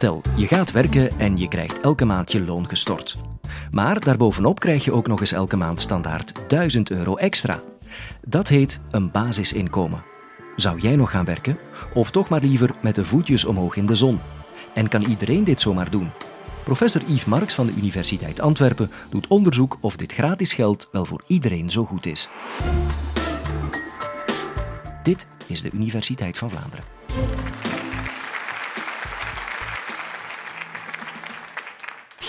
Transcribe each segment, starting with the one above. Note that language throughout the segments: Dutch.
Stel, je gaat werken en je krijgt elke maand je loon gestort. Maar daarbovenop krijg je ook nog eens elke maand standaard 1000 euro extra. Dat heet een basisinkomen. Zou jij nog gaan werken? Of toch maar liever met de voetjes omhoog in de zon? En kan iedereen dit zomaar doen? Professor Yves Marx van de Universiteit Antwerpen doet onderzoek of dit gratis geld wel voor iedereen zo goed is. Dit is de Universiteit van Vlaanderen.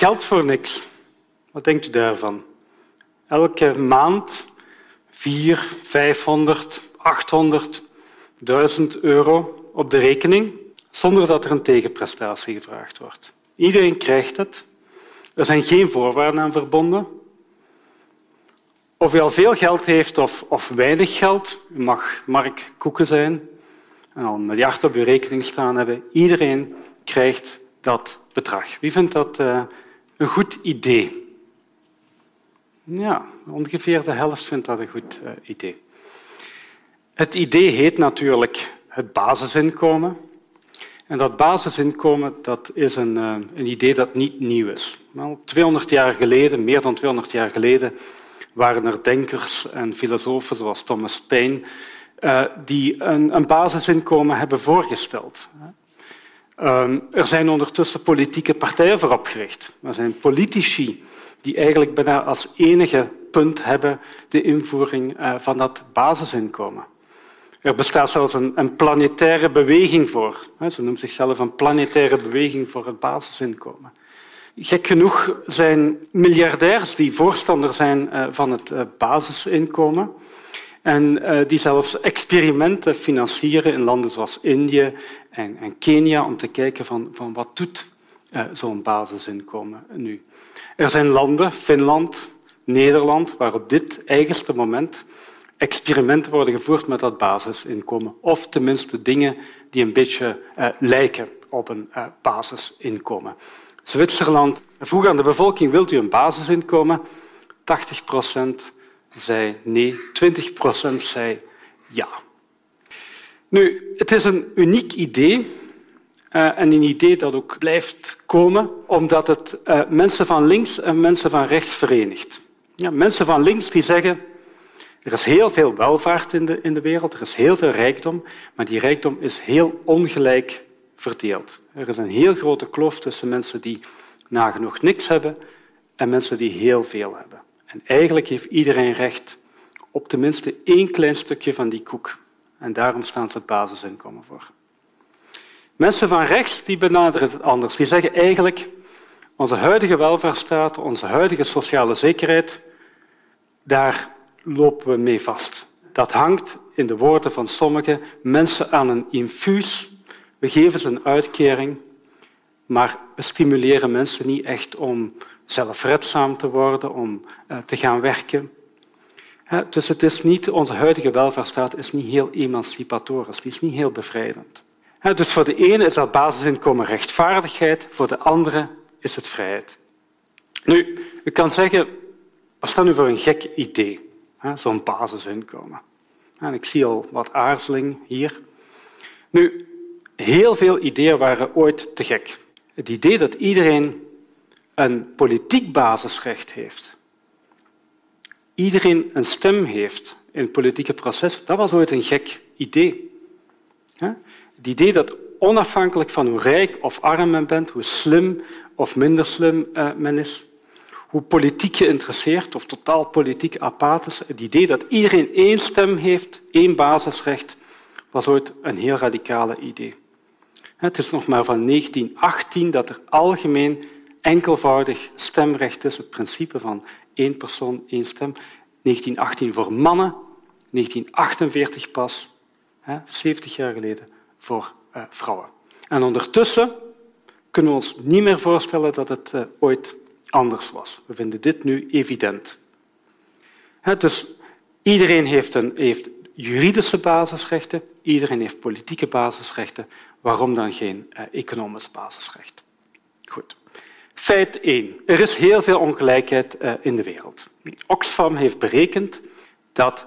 Geld voor niks. Wat denkt u daarvan? Elke maand 4, 500, 800, 1000 euro op de rekening zonder dat er een tegenprestatie gevraagd wordt. Iedereen krijgt het. Er zijn geen voorwaarden aan verbonden. Of u al veel geld heeft of, of weinig geld, u mag Mark Koeken zijn en al een miljard op uw rekening staan hebben, iedereen krijgt dat bedrag. Wie vindt dat uh, een goed idee? Ja, ongeveer de helft vindt dat een goed uh, idee. Het idee heet natuurlijk het basisinkomen. En dat basisinkomen dat is een, uh, een idee dat niet nieuw is. Wel, 200 jaar geleden, meer dan 200 jaar geleden, waren er denkers en filosofen zoals Thomas Paine uh, die een, een, basisinkomen hebben voorgesteld. Uh, er zijn ondertussen politieke partijen voor opgericht. Er zijn politici die eigenlijk bijna als enige punt hebben de invoering uh, van dat basisinkomen. Er bestaat zelfs een, een planetaire beweging voor. Ze noemt zichzelf een planetaire beweging voor het basisinkomen. Gek genoeg zijn miljardairs die voorstander zijn uh, van het uh, basisinkomen en uh, die zelfs experimenten financieren in landen zoals Indië en, en Kenia om te kijken van, van wat doet zo'n basisinkomen nu. Er zijn landen, Finland, Nederland, waar op dit eigenste moment experimenten worden gevoerd met dat basisinkomen. Of tenminste dingen die een beetje uh, lijken op een basisinkomen. Zwitserland vroeg aan de bevolking, wilt u een basisinkomen? 80 procent zei nee, 20 procent zei ja. Nu, het is een uniek idee uh, en een idee dat ook blijft komen, omdat het uh, mensen van links en mensen van rechts verenigt. Ja, mensen van links die zeggen er is heel veel welvaart in de, in de wereld, er is heel veel rijkdom, maar die rijkdom is heel ongelijk verdeeld. Er is een heel grote kloof tussen mensen die nagenoeg niks hebben en mensen die heel veel hebben. En eigenlijk heeft iedereen recht op tenminste één klein stukje van die koek. En daarom staan ze het basisinkomen voor. Mensen van rechts die benaderen het anders. Die zeggen eigenlijk onze huidige welvaartsstaat, onze huidige sociale zekerheid, daar lopen we mee vast. Dat hangt in de woorden van sommige mensen aan een infuus. We geven ze een uitkering, maar we stimuleren mensen niet echt om zelfredzaam te worden, om uh, te gaan werken. dus het is niet, onze huidige welvaartsstaat is niet heel emancipatorisch, is niet heel bevrijdend. dus voor de ene is dat basisinkomen rechtvaardigheid, voor de andere is het vrijheid. Nu, u kan zeggen, wat dat nu voor een gek idee? Zo'n basisinkomen. En ik zie al wat aarzeling hier. Nu, heel veel ideeën waren ooit te gek. Het idee dat iedereen een politiek basisrecht heeft, iedereen een stem heeft in het politieke proces, dat was ooit een gek idee. Het idee dat onafhankelijk van hoe rijk of arm men bent, hoe slim of minder slim eh, men is, hoe politiek geïnteresseerd of totaal politiek apathisch. Het idee dat iedereen één stem heeft, één basisrecht, was ooit een heel radicale idee. Het is nog maar van 1918 dat er algemeen enkelvoudig stemrecht is, het principe van één persoon, één stem. 1918 voor mannen, 1948 pas, 70 jaar geleden, voor eh, vrouwen. En ondertussen kunnen we ons niet meer voorstellen dat het eh, ooit anders was. We vinden dit nu evident. dus iedereen heeft, een, heeft juridische basisrechten, iedereen heeft politieke basisrechten. Waarom dan geen eh, economisch basisrecht? Goed. Feit 1. Er is heel veel ongelijkheid eh, in de wereld. Oxfam heeft berekend dat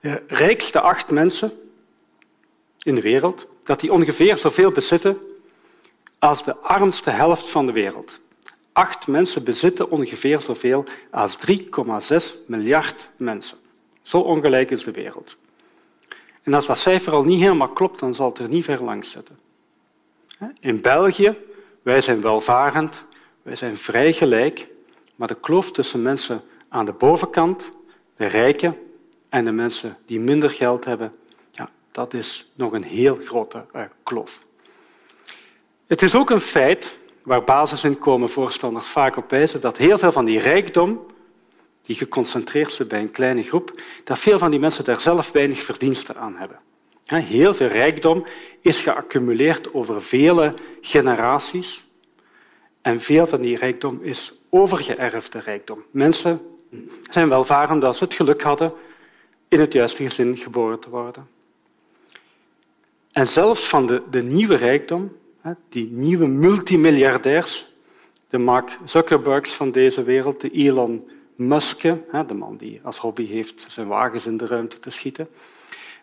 de rijkste acht mensen in de wereld dat die ongeveer zoveel bezitten als de armste helft van de wereld. Acht mensen bezitten ongeveer zoveel als 3,6 miljard mensen. Zo ongelijk is de wereld. En als dat cijfer al niet helemaal klopt, dan zal het er niet ver langs zitten. In België, wij zijn welvarend, wij zijn vrij gelijk, maar de kloof tussen mensen aan de bovenkant, de rijken, en de mensen die minder geld hebben, ja, dat is nog een heel grote uh, kloof. Het is ook een feit, waar basisinkomenvoorstanders vaak op wijzen, dat heel veel van die rijkdom, die geconcentreerd zit bij een kleine groep, dat veel van die mensen daar zelf weinig verdiensten aan hebben. Heel veel rijkdom is geaccumuleerd over vele generaties en veel van die rijkdom is overgeërfde rijkdom. Mensen zijn welvarend als ze het geluk hadden in het juiste gezin geboren te worden. En zelfs van de, de nieuwe rijkdom, die nieuwe multimiljardairs, de Mark Zuckerbergs van deze wereld, de Elon Musk, de man die als hobby heeft zijn wagens in de ruimte te schieten,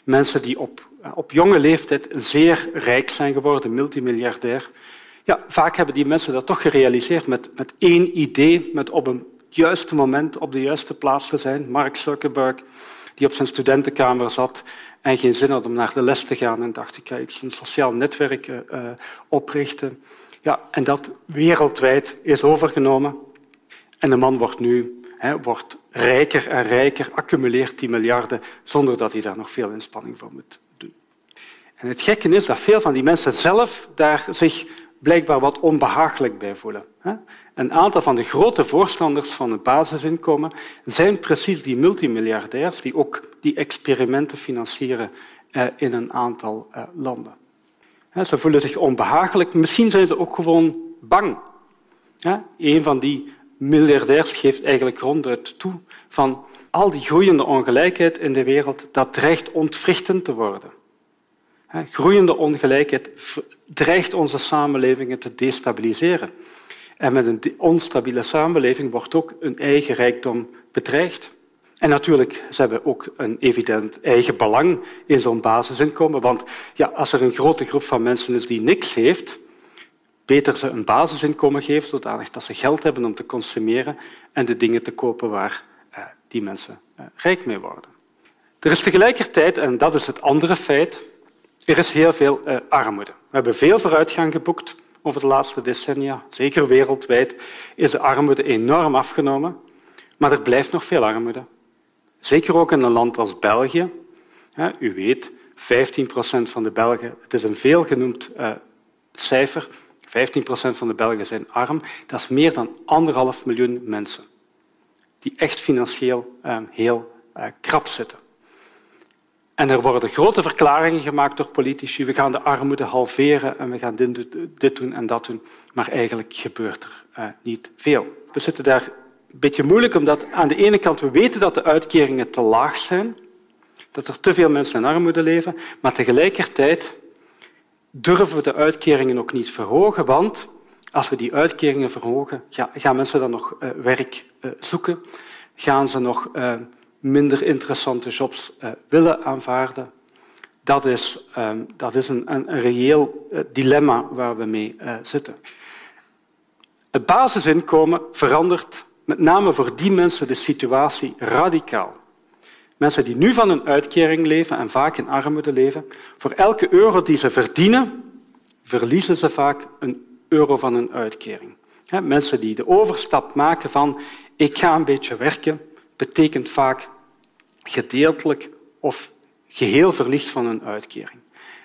mensen die op, op jonge leeftijd zeer rijk zijn geworden, multimiljardair, ja, vaak hebben die mensen dat toch gerealiseerd met, met één idee, met op een juiste moment op de juiste plaats te zijn. Mark Zuckerberg, die op zijn studentenkamer zat en geen zin had om naar de les te gaan en dacht ik ga iets een sociaal netwerk uh, oprichten. Ja, en dat wereldwijd is overgenomen. En de man wordt nu wordt rijker en rijker, accumuleert die miljarden zonder dat hij daar nog veel inspanning voor moet doen. En het gekke is dat veel van die mensen zelf daar zich blijkbaar wat onbehagelijk bij voelen. Een aantal van de grote voorstanders van het basisinkomen zijn precies die multimiljardairs die ook die experimenten financieren eh, in een aantal eh, landen. Ze voelen zich onbehagelijk. Misschien zijn ze ook gewoon bang. Een van die miljardairs geeft eigenlijk ronduit toe van al die groeiende ongelijkheid in de wereld, dat dreigt ontwrichtend te worden. Groeiende ongelijkheid dreigt onze samenlevingen te destabiliseren. En met een onstabiele samenleving wordt ook een eigen rijkdom bedreigd. En natuurlijk ze hebben ook een evident eigen belang in zo'n basisinkomen. Want ja, als er een grote groep van mensen is die niks heeft, beter ze een basisinkomen geven, zodanig dat ze geld hebben om te consumeren en de dingen te kopen waar eh, die mensen eh, rijk mee worden. Er is tegelijkertijd, en dat is het andere feit, er is heel veel uh, armoede. We hebben veel vooruitgang geboekt over de laatste decennia. Zeker wereldwijd is de armoede enorm afgenomen. Maar er blijft nog veel armoede. Zeker ook in een land als België. U weet, 15 procent van de Belgen, het is een veelgenoemd uh, cijfer, 15 procent van de Belgen zijn arm. Dat is meer dan anderhalf miljoen mensen die echt financieel uh, heel krap zitten. En er worden grote verklaringen gemaakt door politici. We gaan de armoede halveren en we gaan dit doen en dat doen. Maar eigenlijk gebeurt er uh, niet veel. We zitten daar een beetje moeilijk, omdat aan de ene kant we weten dat de uitkeringen te laag zijn, dat er te veel mensen in armoede leven, maar tegelijkertijd durven we de uitkeringen ook niet verhogen, want als we die uitkeringen verhogen, gaan mensen dan nog uh, werk uh, zoeken? Gaan ze nog minder interessante jobs uh, willen aanvaarden. Dat is, um, dat is een, een, reëel uh, dilemma waar we mee uh, zitten. Het basisinkomen verandert met name voor die mensen de situatie radicaal. Mensen die nu van een uitkering leven en vaak in armoede leven, voor elke euro die ze verdienen, verliezen ze vaak een euro van een uitkering. Mensen die de overstap maken van ik ga een beetje werken, betekent vaak gedeeltelijk of geheel verlies van een uitkering.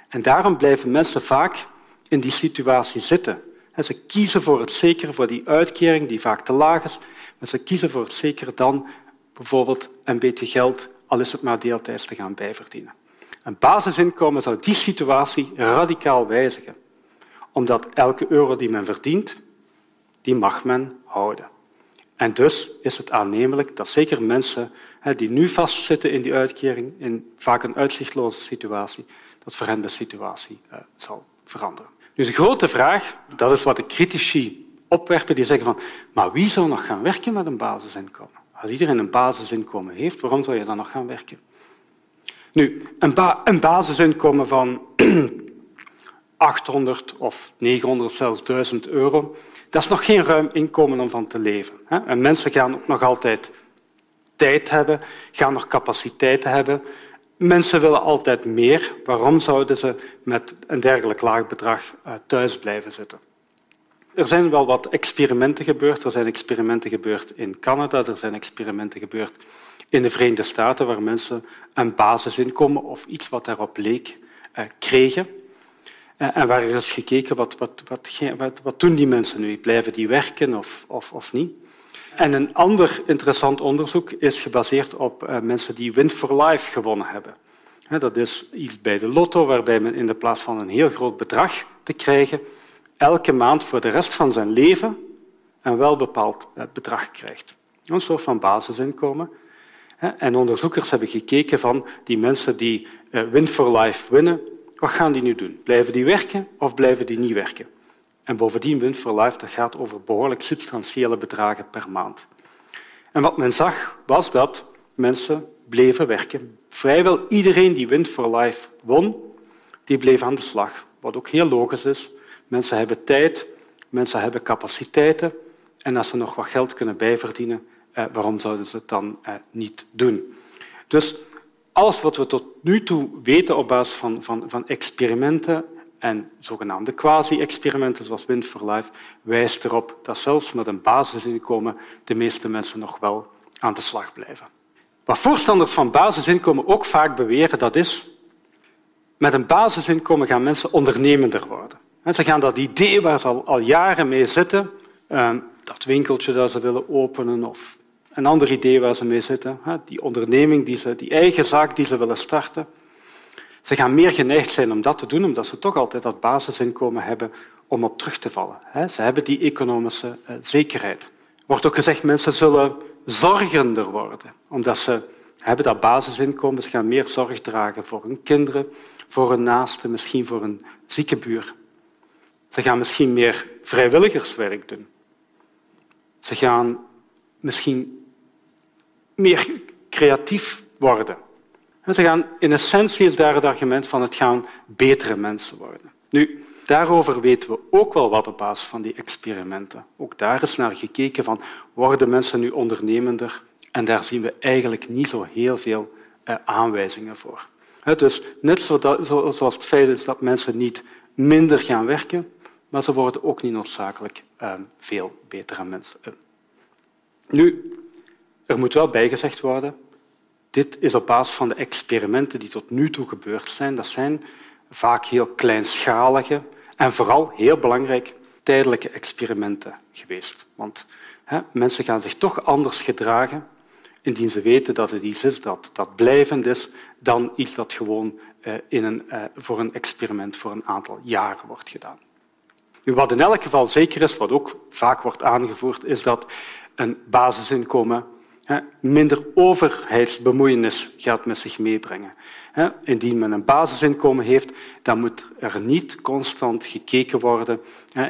En daarom blijven mensen vaak in die situatie zitten. Ze kiezen voor het zekere, voor die uitkering die vaak te laag is, maar ze kiezen voor het zekere dan bijvoorbeeld een beetje geld, al is het maar deeltijds, te gaan bijverdienen. Een basisinkomen zou die situatie radicaal wijzigen, omdat elke euro die men verdient, die mag men houden. En dus is het aannemelijk dat zeker mensen die nu vastzitten in die uitkering, in vaak een uitzichtloze situatie, dat voor hen de situatie uh, zal veranderen. Nu, de grote vraag, dat is wat de critici opwerpen, die zeggen van, maar wie zou nog gaan werken met een basisinkomen? Als iedereen een basisinkomen heeft, waarom zou je dan nog gaan werken? Nu, een, een basisinkomen van 800 of 900 of zelfs 1000 euro. Dat is nog geen ruim inkomen om van te leven. En mensen gaan ook nog altijd tijd hebben, gaan nog capaciteiten hebben. Mensen willen altijd meer. Waarom zouden ze met een dergelijk laag bedrag eh, thuis blijven zitten? Er zijn wel wat experimenten gebeurd. Er zijn experimenten gebeurd in Canada, er zijn experimenten gebeurd in de Verenigde Staten, waar mensen een basisinkomen of iets wat daarop leek eh, kregen. Eh, en waar is gekeken wat, wat, wat, wat, doen die mensen nu? Blijven die werken of, of, of niet? En een ander interessant onderzoek is gebaseerd op uh, mensen die Win for Life gewonnen hebben. Dat is iets bij de lotto, waarbij men in de plaats van een heel groot bedrag te krijgen, elke maand voor de rest van zijn leven een welbepaald eh, bedrag krijgt. Een soort van basisinkomen. En onderzoekers hebben gekeken van die mensen die eh, Win for Life winnen, wat gaan die nu doen? Blijven die werken of blijven die niet werken? En bovendien, Win for Life, dat gaat over behoorlijk substantiële bedragen per maand. En wat men zag, was dat mensen bleven werken. Vrijwel iedereen die Win for Life won, die bleef aan de slag. Wat ook heel logisch is. Mensen hebben tijd, mensen hebben capaciteiten. En als ze nog wat geld kunnen bijverdienen, eh, waarom zouden ze het dan eh, niet doen? Dus alles wat we tot nu toe weten op basis van, van, van experimenten en zogenaamde quasi-experimenten zoals Wind for Life wijst erop dat zelfs met een basisinkomen de meeste mensen nog wel aan de slag blijven. Wat voorstanders van basisinkomen ook vaak beweren, dat is met een basisinkomen gaan mensen ondernemender worden. Ze gaan dat idee waar ze al, al jaren mee zitten, ehm, dat winkeltje dat ze willen openen of een ander idee waar ze mee zitten, die onderneming, die, ze, die eigen zaak die ze willen starten, ze gaan meer geneigd zijn om dat te doen, omdat ze toch altijd dat basisinkomen hebben om op terug te vallen. Ze hebben die economische eh, zekerheid. Er wordt ook gezegd mensen zullen zorgender worden, omdat ze hebben dat basisinkomen. Ze gaan meer zorg dragen voor hun kinderen, voor hun naasten, misschien voor een zieke buur. Ze gaan misschien meer vrijwilligerswerk doen. Ze gaan misschien meer creatief worden. Ze gaan, in essentie is daar het argument van het gaan betere mensen worden. Nu, daarover weten we ook wel wat op basis van die experimenten. Ook daar is naar gekeken van worden mensen nu ondernemender? En daar zien we eigenlijk niet zo heel veel eh, aanwijzingen voor. Dus net zoals het feit is dat mensen niet minder gaan werken, maar ze worden ook niet noodzakelijk eh, veel betere mensen. Nu, er moet wel bijgezegd worden, dit is op basis van de experimenten die tot nu toe gebeurd zijn. Dat zijn vaak heel kleinschalige en vooral, heel belangrijk, tijdelijke experimenten geweest. Want hè, mensen gaan zich toch anders gedragen indien ze weten dat het iets is dat, dat blijvend is, dan iets dat gewoon eh, in een, eh, voor een experiment voor een aantal jaren wordt gedaan. Nu, wat in elk geval zeker is, wat ook vaak wordt aangevoerd, is dat een basisinkomen minder overheidsbemoeienis gaat met zich meebrengen. Indien men een basisinkomen heeft, dan moet er niet constant gekeken worden.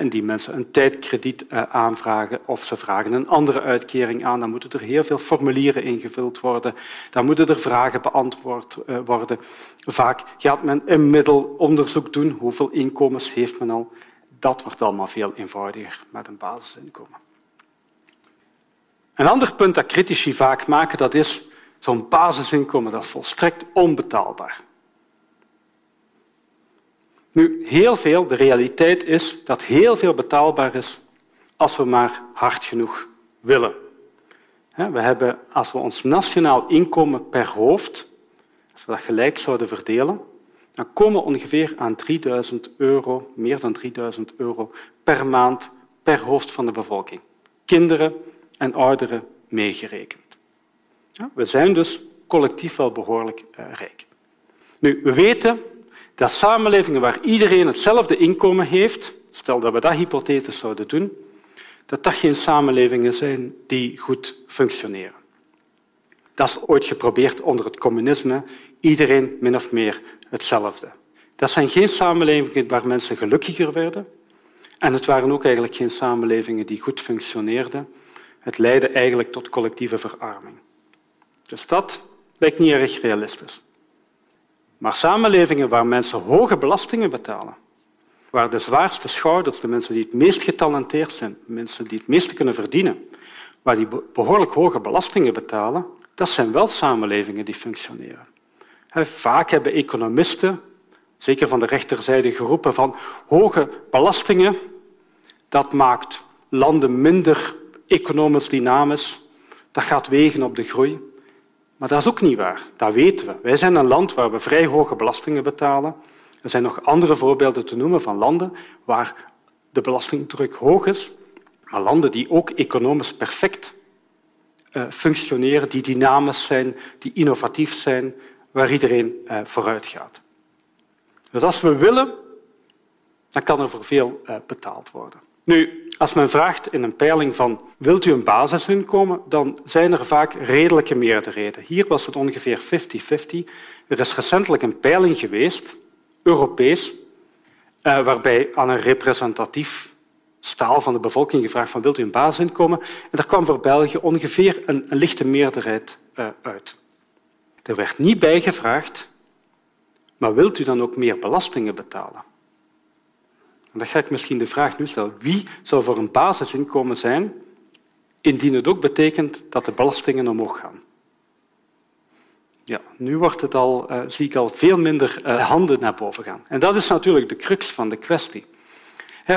Indien mensen een tijdkrediet eh, aanvragen of ze vragen een andere uitkering aan, dan moeten er heel veel formulieren ingevuld worden. Dan moeten er vragen beantwoord eh, worden. Vaak gaat men een middelonderzoek doen. Hoeveel inkomens heeft men al? Dat wordt allemaal veel eenvoudiger met een basisinkomen. Een ander punt dat critici vaak maken, dat is zo'n basisinkomen dat volstrekt onbetaalbaar. Nu, heel veel, de realiteit is dat heel veel betaalbaar is als we maar hard genoeg willen. We hebben, als we ons nationaal inkomen per hoofd, als we dat gelijk zouden verdelen, dan komen we ongeveer aan 3000 euro, meer dan 3000 euro per maand per hoofd van de bevolking. Kinderen, en ouderen meegerekend. we zijn dus collectief wel behoorlijk eh, rijk. Nu, we weten dat samenlevingen waar iedereen hetzelfde inkomen heeft, stel dat we dat hypothetisch zouden doen, dat dat geen samenlevingen zijn die goed functioneren. Dat is ooit geprobeerd onder het communisme, iedereen min of meer hetzelfde. Dat zijn geen samenlevingen waar mensen gelukkiger werden en het waren ook eigenlijk geen samenlevingen die goed functioneerden het leidde eigenlijk tot collectieve verarming. Dus dat lijkt niet erg realistisch. Maar samenlevingen waar mensen hoge belastingen betalen, waar de zwaarste schouders, de mensen die het meest getalenteerd zijn, mensen die het meeste kunnen verdienen, waar die behoorlijk hoge belastingen betalen, dat zijn wel samenlevingen die functioneren. Vaak hebben economisten, zeker van de rechterzijde, geroepen van hoge belastingen, dat maakt landen minder economisch dynamisch, dat gaat wegen op de groei. Maar dat is ook niet waar. Dat weten we. Wij zijn een land waar we vrij hoge belastingen betalen. Er zijn nog andere voorbeelden te noemen van landen waar de belastingdruk hoog is, maar landen die ook economisch perfect uh, functioneren, die dynamisch zijn, die innovatief zijn, waar iedereen uh, vooruit gaat. Dus als we willen, dan kan er voor veel uh, betaald worden. Nu, als men vraagt in een peiling van wilt u een basisinkomen, dan zijn er vaak redelijke meerderheden. Hier was het ongeveer 50-50. Er is recentelijk een peiling geweest, Europees, eh, waarbij aan een representatief staal van de bevolking gevraagd van wilt u een basisinkomen? En daar kwam voor België ongeveer een, een lichte meerderheid uh, uit. Er werd niet bijgevraagd, maar wilt u dan ook meer belastingen betalen? Dan ga ik misschien de vraag nu stellen. Wie zou voor een basisinkomen zijn indien het ook betekent dat de belastingen omhoog gaan? Ja, nu wordt het al, uh, zie ik al veel minder uh, handen naar boven gaan. En dat is natuurlijk de crux van de kwestie.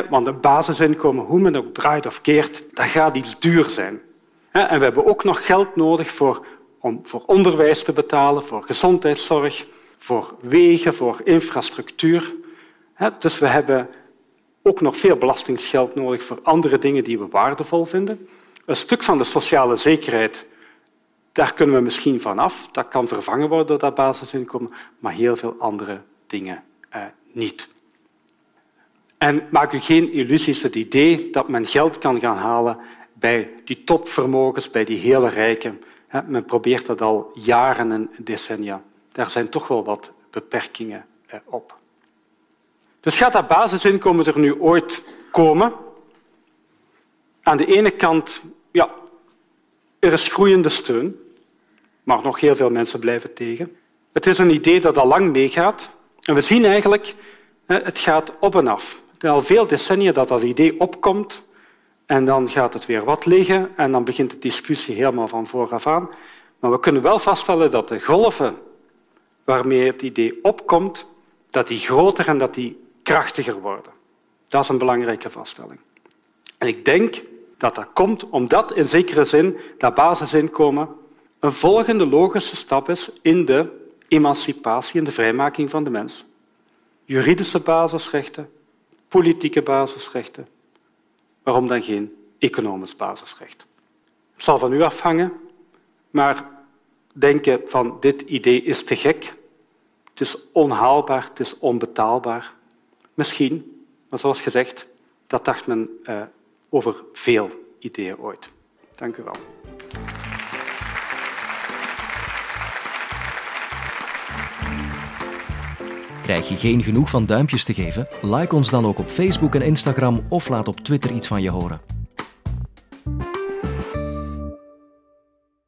Want een basisinkomen, hoe men ook draait of keert, dat gaat iets duur zijn. En we hebben ook nog geld nodig voor, om voor onderwijs te betalen, voor gezondheidszorg, voor wegen, voor infrastructuur. Dus we hebben ook nog veel belastingsgeld nodig voor andere dingen die we waardevol vinden. Een stuk van de sociale zekerheid, daar kunnen we misschien van af. Dat kan vervangen worden door dat basisinkomen, maar heel veel andere dingen eh, niet. En maak u geen illusies het idee dat men geld kan gaan halen bij die topvermogens, bij die hele rijken. Men probeert dat al jaren en decennia. Daar zijn toch wel wat beperkingen eh, op. Dus gaat dat basisinkomen er nu ooit komen? Aan de ene kant, ja, er is groeiende steun, maar nog heel veel mensen blijven tegen. Het is een idee dat al lang meegaat. En we zien eigenlijk, het gaat op en af. Het is al veel decennia dat dat idee opkomt en dan gaat het weer wat liggen en dan begint de discussie helemaal van vooraf aan. Maar we kunnen wel vaststellen dat de golven waarmee het idee opkomt, dat die groter en dat die krachtiger worden. Dat is een belangrijke vaststelling. En ik denk dat dat komt omdat in zekere zin dat basisinkomen een volgende logische stap is in de emancipatie en de vrijmaking van de mens. Juridische basisrechten, politieke basisrechten. Waarom dan geen economisch basisrecht? Het zal van u afhangen, maar denken van dit idee is te gek, het is onhaalbaar, het is onbetaalbaar, Misschien, maar zoals gezegd, dat dacht men uh, over veel ideeën ooit. Dank u wel. Krijg je geen genoeg van duimpjes te geven? Like ons dan ook op Facebook en Instagram of laat op Twitter iets van je horen.